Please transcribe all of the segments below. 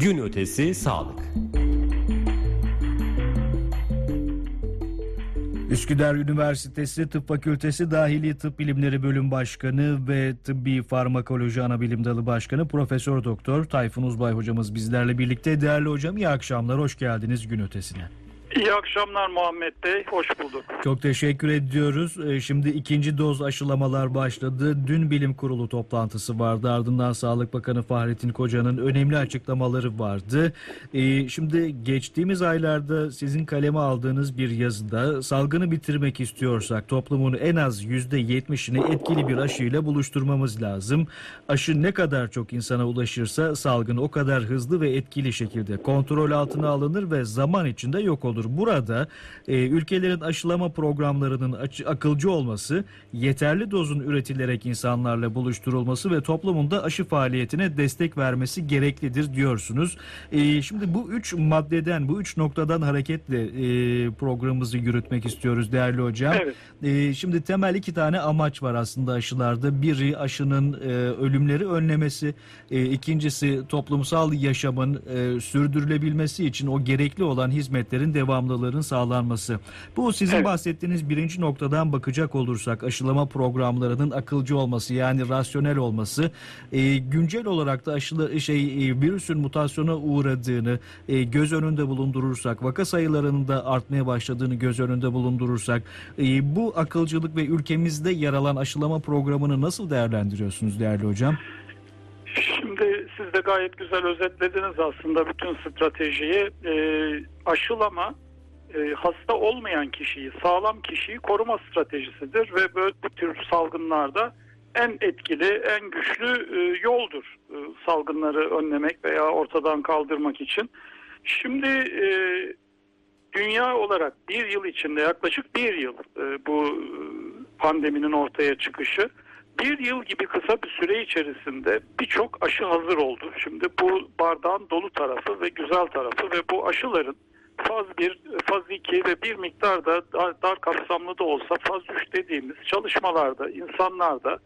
Gün ötesi sağlık. Üsküdar Üniversitesi Tıp Fakültesi Dahili Tıp Bilimleri Bölüm Başkanı ve Tıbbi Farmakoloji Anabilim Dalı Başkanı Profesör Doktor Tayfun Uzbay hocamız bizlerle birlikte. Değerli hocam iyi akşamlar, hoş geldiniz gün ötesine. İyi akşamlar Muhammed Bey, hoş bulduk. Çok teşekkür ediyoruz. Ee, şimdi ikinci doz aşılamalar başladı. Dün bilim kurulu toplantısı vardı. Ardından Sağlık Bakanı Fahrettin Koca'nın önemli açıklamaları vardı. Ee, şimdi geçtiğimiz aylarda sizin kaleme aldığınız bir yazıda salgını bitirmek istiyorsak toplumun en az yüzde yetmişini etkili bir aşıyla buluşturmamız lazım. Aşı ne kadar çok insana ulaşırsa salgın o kadar hızlı ve etkili şekilde kontrol altına alınır ve zaman içinde yok olur Burada e, ülkelerin aşılama programlarının akılcı olması, yeterli dozun üretilerek insanlarla buluşturulması ve toplumun da aşı faaliyetine destek vermesi gereklidir diyorsunuz. E, şimdi bu üç maddeden, bu üç noktadan hareketle e, programımızı yürütmek istiyoruz değerli hocam. Evet. E, şimdi temel iki tane amaç var aslında aşılarda. Biri aşının e, ölümleri önlemesi, e, ikincisi toplumsal yaşamın e, sürdürülebilmesi için o gerekli olan hizmetlerin devam devamlılığının sağlanması. Bu sizin evet. bahsettiğiniz birinci noktadan bakacak olursak aşılama programlarının akılcı olması yani rasyonel olması e, güncel olarak da aşılı şey e, virüsün mutasyona uğradığını e, göz önünde bulundurursak vaka sayılarının da artmaya başladığını göz önünde bulundurursak e, bu akılcılık ve ülkemizde yer alan aşılama programını nasıl değerlendiriyorsunuz değerli hocam? Şimdi siz de gayet güzel özetlediniz aslında bütün stratejiyi. E, aşılama e, hasta olmayan kişiyi, sağlam kişiyi koruma stratejisidir ve böyle bu tür salgınlarda en etkili, en güçlü e, yoldur e, salgınları önlemek veya ortadan kaldırmak için. Şimdi dünya olarak bir yıl içinde yaklaşık bir yıl bu pandeminin ortaya çıkışı bir yıl gibi kısa bir süre içerisinde birçok aşı hazır oldu. Şimdi bu bardağın dolu tarafı ve güzel tarafı ve bu aşıların faz 1, faz 2 ve bir miktar da dar, dar kapsamlı da olsa faz 3 dediğimiz çalışmalarda insanlarda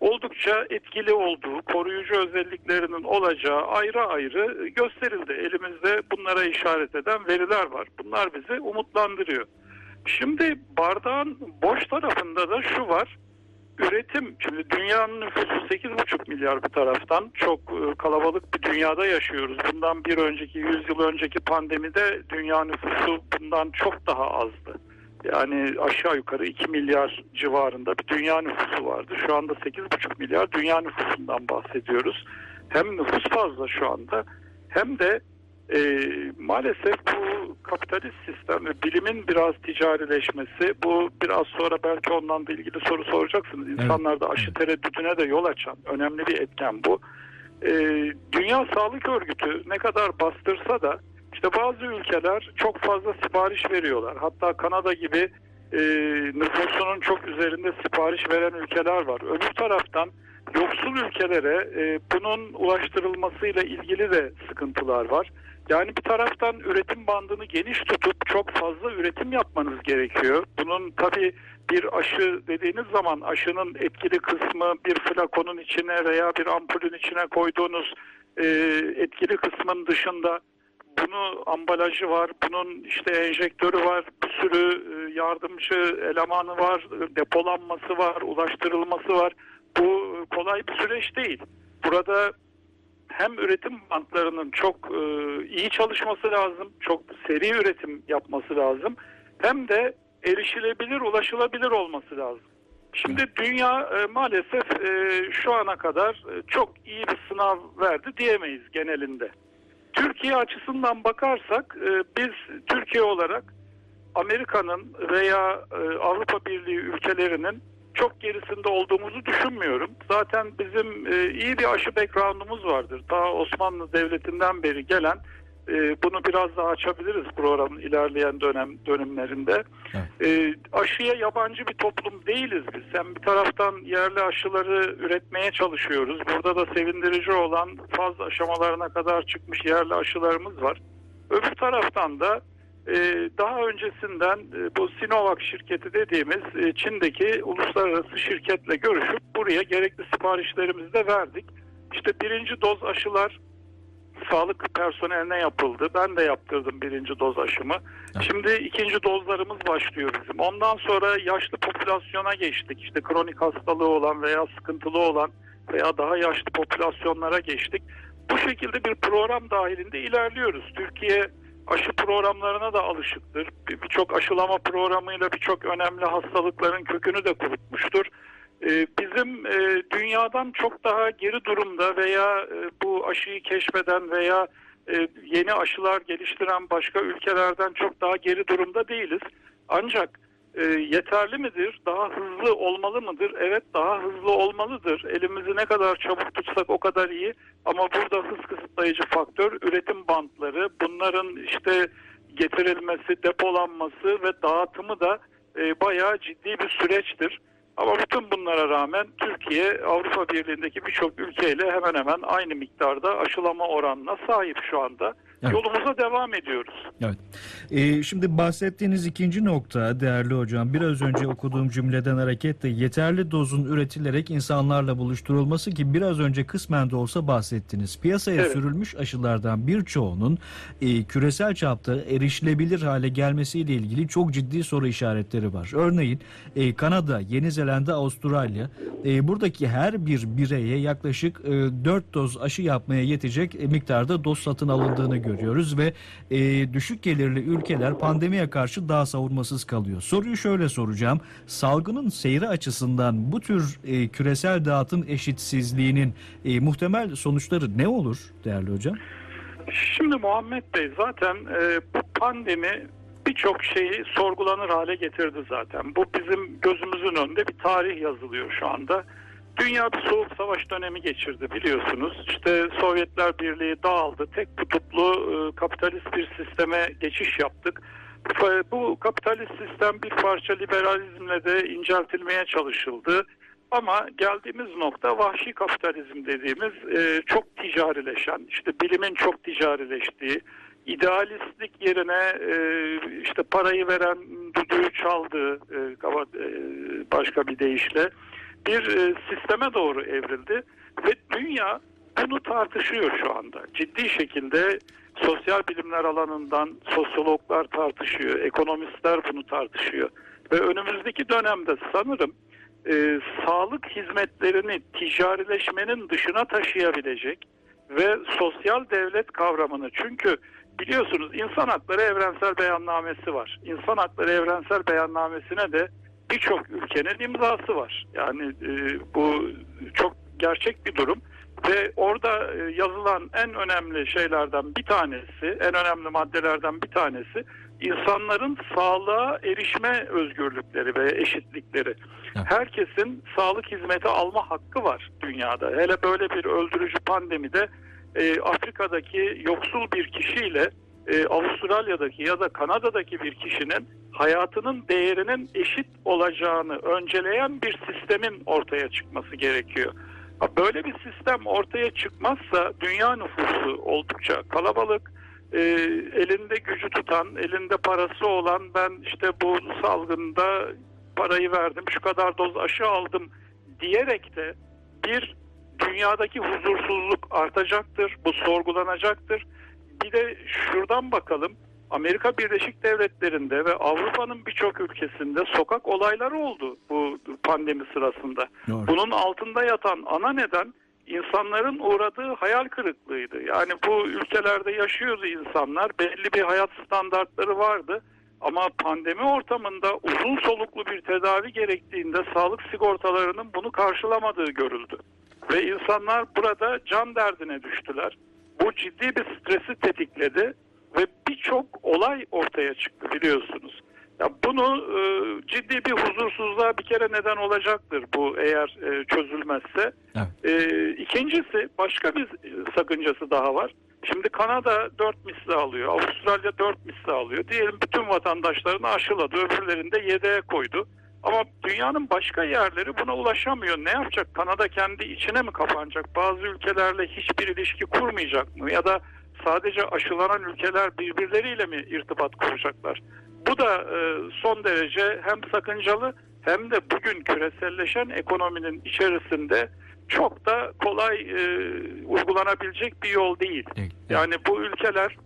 oldukça etkili olduğu, koruyucu özelliklerinin olacağı ayrı ayrı gösterildi. Elimizde bunlara işaret eden veriler var. Bunlar bizi umutlandırıyor. Şimdi bardağın boş tarafında da şu var üretim, şimdi dünyanın nüfusu 8,5 milyar bir taraftan çok e, kalabalık bir dünyada yaşıyoruz. Bundan bir önceki 100 yıl önceki pandemide dünya nüfusu bundan çok daha azdı. Yani aşağı yukarı 2 milyar civarında bir dünya nüfusu vardı. Şu anda 8,5 milyar dünya nüfusundan bahsediyoruz. Hem nüfus fazla şu anda hem de e, maalesef bu kapitalist sistem ve bilimin biraz ticarileşmesi bu biraz sonra belki ondan da ilgili soru soracaksınız. İnsanlarda aşı tereddütüne de yol açan önemli bir etken bu. E, Dünya Sağlık Örgütü ne kadar bastırsa da işte bazı ülkeler çok fazla sipariş veriyorlar. Hatta Kanada gibi e, nüfusunun çok üzerinde sipariş veren ülkeler var. Öbür taraftan yoksul ülkelere e, bunun ulaştırılmasıyla ilgili de sıkıntılar var. Yani bir taraftan üretim bandını geniş tutup çok fazla üretim yapmanız gerekiyor. Bunun tabii bir aşı dediğiniz zaman aşının etkili kısmı bir flakonun içine veya bir ampulün içine koyduğunuz e, etkili kısmın dışında bunu ambalajı var, bunun işte enjektörü var, bir sürü e, yardımcı elemanı var, depolanması var, ulaştırılması var. Bu kolay bir süreç değil. Burada hem üretim bantlarının çok e, iyi çalışması lazım, çok seri üretim yapması lazım. Hem de erişilebilir, ulaşılabilir olması lazım. Şimdi dünya e, maalesef e, şu ana kadar e, çok iyi bir sınav verdi diyemeyiz genelinde. Türkiye açısından bakarsak e, biz Türkiye olarak Amerika'nın veya e, Avrupa Birliği ülkelerinin çok gerisinde olduğumuzu düşünmüyorum. Zaten bizim e, iyi bir aşı background'umuz vardır. Daha Osmanlı Devleti'nden beri gelen bunu biraz daha açabiliriz programın ilerleyen dönem dönemlerinde. Evet. E, aşıya yabancı bir toplum değiliz biz. Hem bir taraftan yerli aşıları üretmeye çalışıyoruz. Burada da sevindirici olan faz aşamalarına kadar çıkmış yerli aşılarımız var. Öbür taraftan da ee, daha öncesinden e, bu Sinovac şirketi dediğimiz e, Çin'deki uluslararası şirketle görüşüp buraya gerekli siparişlerimizi de verdik. İşte birinci doz aşılar sağlık personeline yapıldı. Ben de yaptırdım birinci doz aşımı. Şimdi ikinci dozlarımız başlıyor bizim. Ondan sonra yaşlı popülasyona geçtik. İşte kronik hastalığı olan veya sıkıntılı olan veya daha yaşlı popülasyonlara geçtik. Bu şekilde bir program dahilinde ilerliyoruz. Türkiye aşı programlarına da alışıktır. Bir- Birçok aşılama programıyla birçok önemli hastalıkların kökünü de kurutmuştur. Ee, Bizim e, dünyadan çok daha geri durumda veya e, bu aşıyı keşfeden veya e, yeni aşılar geliştiren başka ülkelerden çok daha geri durumda değiliz. Ancak yeterli midir? Daha hızlı olmalı mıdır? Evet daha hızlı olmalıdır. Elimizi ne kadar çabuk tutsak o kadar iyi. Ama burada hız kısıtlayıcı faktör üretim bantları. Bunların işte getirilmesi, depolanması ve dağıtımı da bayağı ciddi bir süreçtir. Ama bütün bunlara rağmen Türkiye Avrupa Birliği'ndeki birçok ülkeyle hemen hemen aynı miktarda aşılama oranına sahip şu anda. Evet. Yolumuza devam ediyoruz. Evet. Ee, şimdi bahsettiğiniz ikinci nokta değerli hocam biraz önce okuduğum cümleden hareketle yeterli dozun üretilerek insanlarla buluşturulması ki biraz önce kısmen de olsa bahsettiniz. Piyasaya Evet. sürülmüş aşılardan birçoğunun e, küresel çapta erişilebilir hale gelmesiyle ilgili çok ciddi soru işaretleri var. Örneğin e, Kanada, Yeni Zelanda, Avustralya e, buradaki her bir bireye yaklaşık e, 4 doz aşı yapmaya yetecek miktarda doz satın alındığını görüyoruz ve e, düşük gelirli ülkeler pandemiye karşı daha savunmasız kalıyor. Soruyu şöyle soracağım. Salgının seyri açısından bu tür e, küresel dağıtım eşitsizliğinin e, muhtemel sonuçları ne olur değerli hocam? Şimdi Muhammed Bey zaten e, bu pandemi birçok şeyi sorgulanır hale getirdi zaten. Bu bizim gözümüzün önünde bir tarih yazılıyor şu anda. Dünya bir soğuk savaş dönemi geçirdi biliyorsunuz. İşte Sovyetler Birliği dağıldı. Tek kutuplu e, kapitalist bir sisteme geçiş yaptık. Bu kapitalist sistem bir parça liberalizmle de inceltilmeye çalışıldı. Ama geldiğimiz nokta vahşi kapitalizm dediğimiz e, çok ticarileşen, işte bilimin çok ticarileştiği, idealistlik yerine e, işte parayı veren düdüğü çaldığı e, e, başka bir deyişle bir e, sisteme doğru evrildi ve dünya bunu tartışıyor şu anda. Ciddi şekilde sosyal bilimler alanından sosyologlar tartışıyor, ekonomistler bunu tartışıyor ve önümüzdeki dönemde sanırım e, sağlık hizmetlerini ticarileşmenin dışına taşıyabilecek ve sosyal devlet kavramını çünkü biliyorsunuz insan hakları evrensel beyannamesi var. İnsan hakları evrensel beyannamesine de birçok ülkenin imzası var. Yani e, bu çok gerçek bir durum ve orada e, yazılan en önemli şeylerden bir tanesi, en önemli maddelerden bir tanesi insanların sağlığa erişme özgürlükleri ve eşitlikleri. Evet. Herkesin sağlık hizmeti alma hakkı var dünyada. Hele böyle bir öldürücü pandemide e, Afrika'daki yoksul bir kişiyle e, Avustralya'daki ya da Kanada'daki bir kişinin hayatının değerinin eşit olacağını önceleyen bir sistemin ortaya çıkması gerekiyor. Böyle bir sistem ortaya çıkmazsa dünya nüfusu oldukça kalabalık, e, elinde gücü tutan, elinde parası olan ben işte bu salgında parayı verdim, şu kadar doz aşı aldım diyerek de bir dünyadaki huzursuzluk artacaktır, bu sorgulanacaktır. Bir de şuradan bakalım. Amerika Birleşik Devletleri'nde ve Avrupa'nın birçok ülkesinde sokak olayları oldu bu pandemi sırasında. Doğru. Bunun altında yatan ana neden insanların uğradığı hayal kırıklığıydı. Yani bu ülkelerde yaşıyordu insanlar. Belli bir hayat standartları vardı. Ama pandemi ortamında uzun soluklu bir tedavi gerektiğinde sağlık sigortalarının bunu karşılamadığı görüldü. Ve insanlar burada can derdine düştüler. Bu ciddi bir stresi tetikledi ve birçok olay ortaya çıktı biliyorsunuz. Ya bunu e, ciddi bir huzursuzluğa bir kere neden olacaktır bu eğer e, çözülmezse. Evet. E, ikincisi başka bir e, sakıncası daha var. Şimdi Kanada 4 misli alıyor, Avustralya 4 misli alıyor. Diyelim bütün vatandaşlarını aşıladı, öbürlerini de yedeğe koydu. Ama dünyanın başka yerleri buna ulaşamıyor. Ne yapacak? Kanada kendi içine mi kapanacak? Bazı ülkelerle hiçbir ilişki kurmayacak mı? Ya da sadece aşılanan ülkeler birbirleriyle mi irtibat kuracaklar? Bu da e, son derece hem sakıncalı hem de bugün küreselleşen ekonominin içerisinde çok da kolay e, uygulanabilecek bir yol değil. Yani bu ülkeler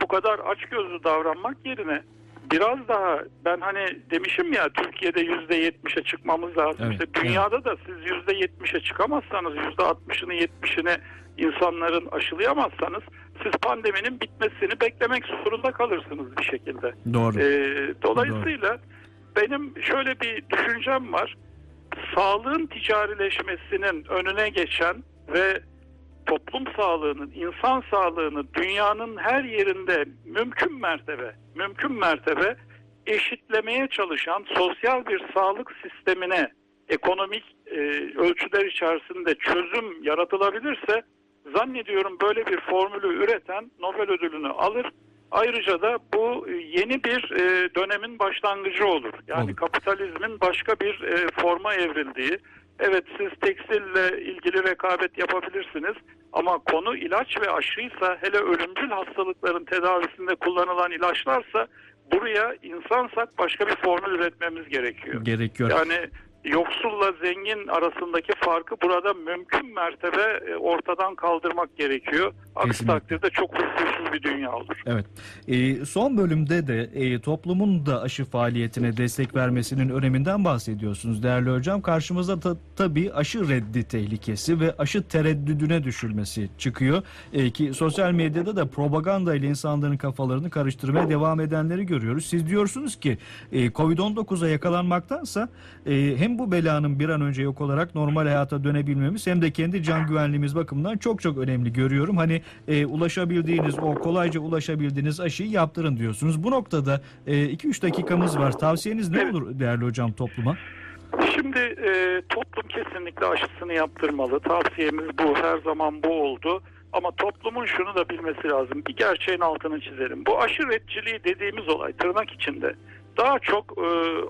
bu kadar açgözlü davranmak yerine biraz daha ben hani demişim ya Türkiye'de yüzde yetmişe çıkmamız lazım. Evet, İşte dünyada da siz yüzde yetmişe çıkamazsanız yüzde altmışını yetmişini insanların aşılayamazsanız siz pandeminin bitmesini beklemek zorunda kalırsınız bir şekilde. Doğru. Ee, dolayısıyla benim şöyle bir düşüncem var. Sağlığın ticarileşmesinin önüne geçen ve toplum sağlığının, insan sağlığını dünyanın her yerinde mümkün mertebe, mümkün mertebe eşitlemeye çalışan sosyal bir sağlık sistemine ekonomik e, ölçüler içerisinde çözüm yaratılabilirse zannediyorum böyle bir formülü üreten Nobel ödülünü alır. Ayrıca da bu e, yeni bir e, dönemin başlangıcı olur. Yani Olur. kapitalizmin başka bir e, forma evrildiği. Evet siz tekstille ilgili rekabet yapabilirsiniz ama konu ilaç ve aşıysa hele ölümcül hastalıkların tedavisinde kullanılan ilaçlarsa buraya insansak başka bir formül üretmemiz gerekiyor. Gerekiyor. Yani yoksulla zengin arasındaki farkı burada mümkün mertebe e, ortadan kaldırmak gerekiyor. Aksi Kesinlikle. takdirde çok huzursuz bir dünya olur. Evet. Ee, son bölümde de e, toplumun da aşı faaliyetine destek vermesinin öneminden bahsediyorsunuz değerli hocam. Karşımıza ta, tabii aşı reddi tehlikesi ve aşı tereddüdüne düşülmesi çıkıyor. E, ki sosyal medyada da propaganda ile insanların kafalarını karıştırmaya devam edenleri görüyoruz. Siz diyorsunuz ki e, Covid-19'a yakalanmaktansa e, hem bu belanın bir an önce yok olarak normal hayata dönebilmemiz hem de kendi can güvenliğimiz bakımından çok çok önemli görüyorum. Hani e, ulaşabildiğiniz o kolayca ulaşabildiğiniz aşıyı yaptırın diyorsunuz. Bu noktada 2-3 dakikamız var. Tavsiyeniz ne olur değerli hocam topluma? Şimdi e, toplum kesinlikle aşısını yaptırmalı. Tavsiyemiz bu. Her zaman bu oldu. Ama toplumun şunu da bilmesi lazım. Bir gerçeğin altını çizelim. Bu aşı redciliği dediğimiz olay tırnak içinde daha çok e,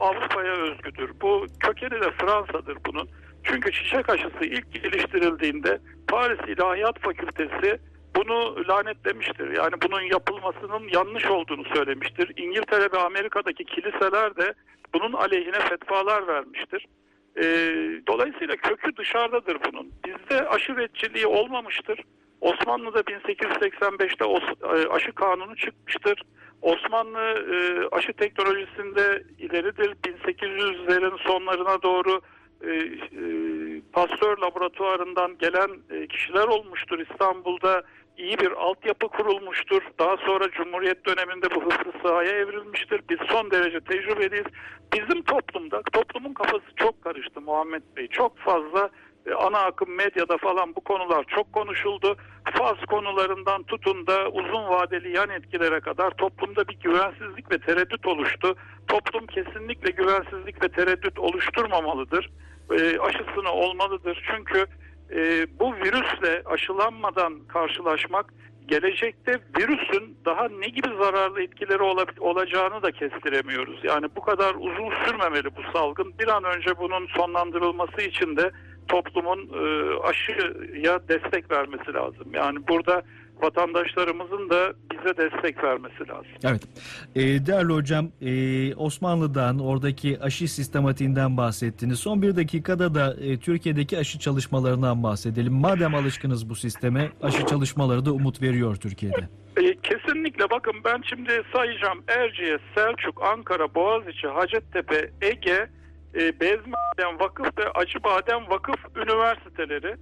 Avrupa'ya özgüdür. Bu kökeni de Fransa'dır bunun. Çünkü çiçek aşısı ilk geliştirildiğinde Paris İlahiyat Fakültesi bunu lanetlemiştir. Yani bunun yapılmasının yanlış olduğunu söylemiştir. İngiltere ve Amerika'daki kiliseler de bunun aleyhine fetvalar vermiştir. Ee, dolayısıyla kökü dışarıdadır bunun. Bizde aşı retçiliği olmamıştır. Osmanlı'da 1885'te os- e, aşı kanunu çıkmıştır. Osmanlı e, aşı teknolojisinde ileridir. 1800'lerin sonlarına doğru e, e, Pasteur laboratuvarından gelen e, kişiler olmuştur. İstanbul'da iyi bir altyapı kurulmuştur. Daha sonra Cumhuriyet döneminde bu hızlı sahaya evrilmiştir. Biz son derece tecrübeliyiz. Bizim toplumda, toplumun kafası çok karıştı Muhammed Bey. Çok fazla ana akım medyada falan bu konular çok konuşuldu. Faz konularından tutun da uzun vadeli yan etkilere kadar toplumda bir güvensizlik ve tereddüt oluştu. Toplum kesinlikle güvensizlik ve tereddüt oluşturmamalıdır. E, aşısını olmalıdır. Çünkü e, bu virüsle aşılanmadan karşılaşmak gelecekte virüsün daha ne gibi zararlı etkileri ola- olacağını da kestiremiyoruz. Yani bu kadar uzun sürmemeli bu salgın. Bir an önce bunun sonlandırılması için de toplumun e, aşıya destek vermesi lazım. Yani burada vatandaşlarımızın da bize destek vermesi lazım. Evet. E, değerli hocam e, Osmanlı'dan oradaki aşı sistematiğinden bahsettiniz. Son bir dakikada da e, Türkiye'deki aşı çalışmalarından bahsedelim. Madem alışkınız bu sisteme aşı çalışmaları da umut veriyor Türkiye'de. E, kesinlikle bakın ben şimdi sayacağım Erciyes, Selçuk, Ankara, Boğaziçi, Hacettepe, Ege, e, Bezmiadem Vakıf ve Acıbadem Vakıf üniversiteleri,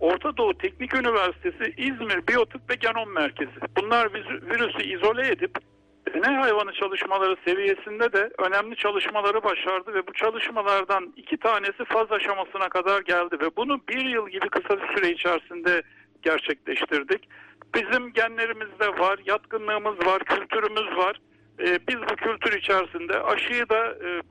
Orta Doğu Teknik Üniversitesi, İzmir Biyotıp ve Genom Merkezi. Bunlar virü- virüsü izole edip deney hayvanı çalışmaları seviyesinde de önemli çalışmaları başardı ve bu çalışmalardan iki tanesi faz aşamasına kadar geldi ve bunu bir yıl gibi kısa bir süre içerisinde gerçekleştirdik. Bizim genlerimizde var, yatkınlığımız var, kültürümüz var. Ee, biz bu kültür içerisinde aşıyı da e,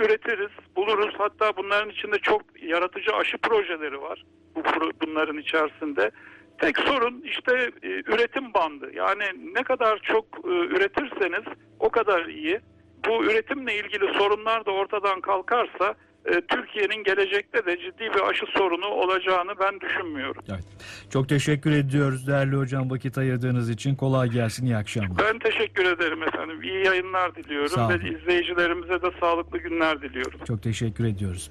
üretiriz, buluruz. Hatta bunların içinde çok yaratıcı aşı projeleri var bu bunların içerisinde. Tek sorun işte e, üretim bandı. Yani ne kadar çok e, üretirseniz o kadar iyi. Bu üretimle ilgili sorunlar da ortadan kalkarsa Türkiye'nin gelecekte de ciddi bir aşı sorunu olacağını ben düşünmüyorum. Evet. Çok teşekkür ediyoruz değerli hocam vakit ayırdığınız için. Kolay gelsin. iyi akşamlar. Ben teşekkür ederim efendim. İyi yayınlar diliyorum ve izleyicilerimize de sağlıklı günler diliyorum. Çok teşekkür ediyoruz.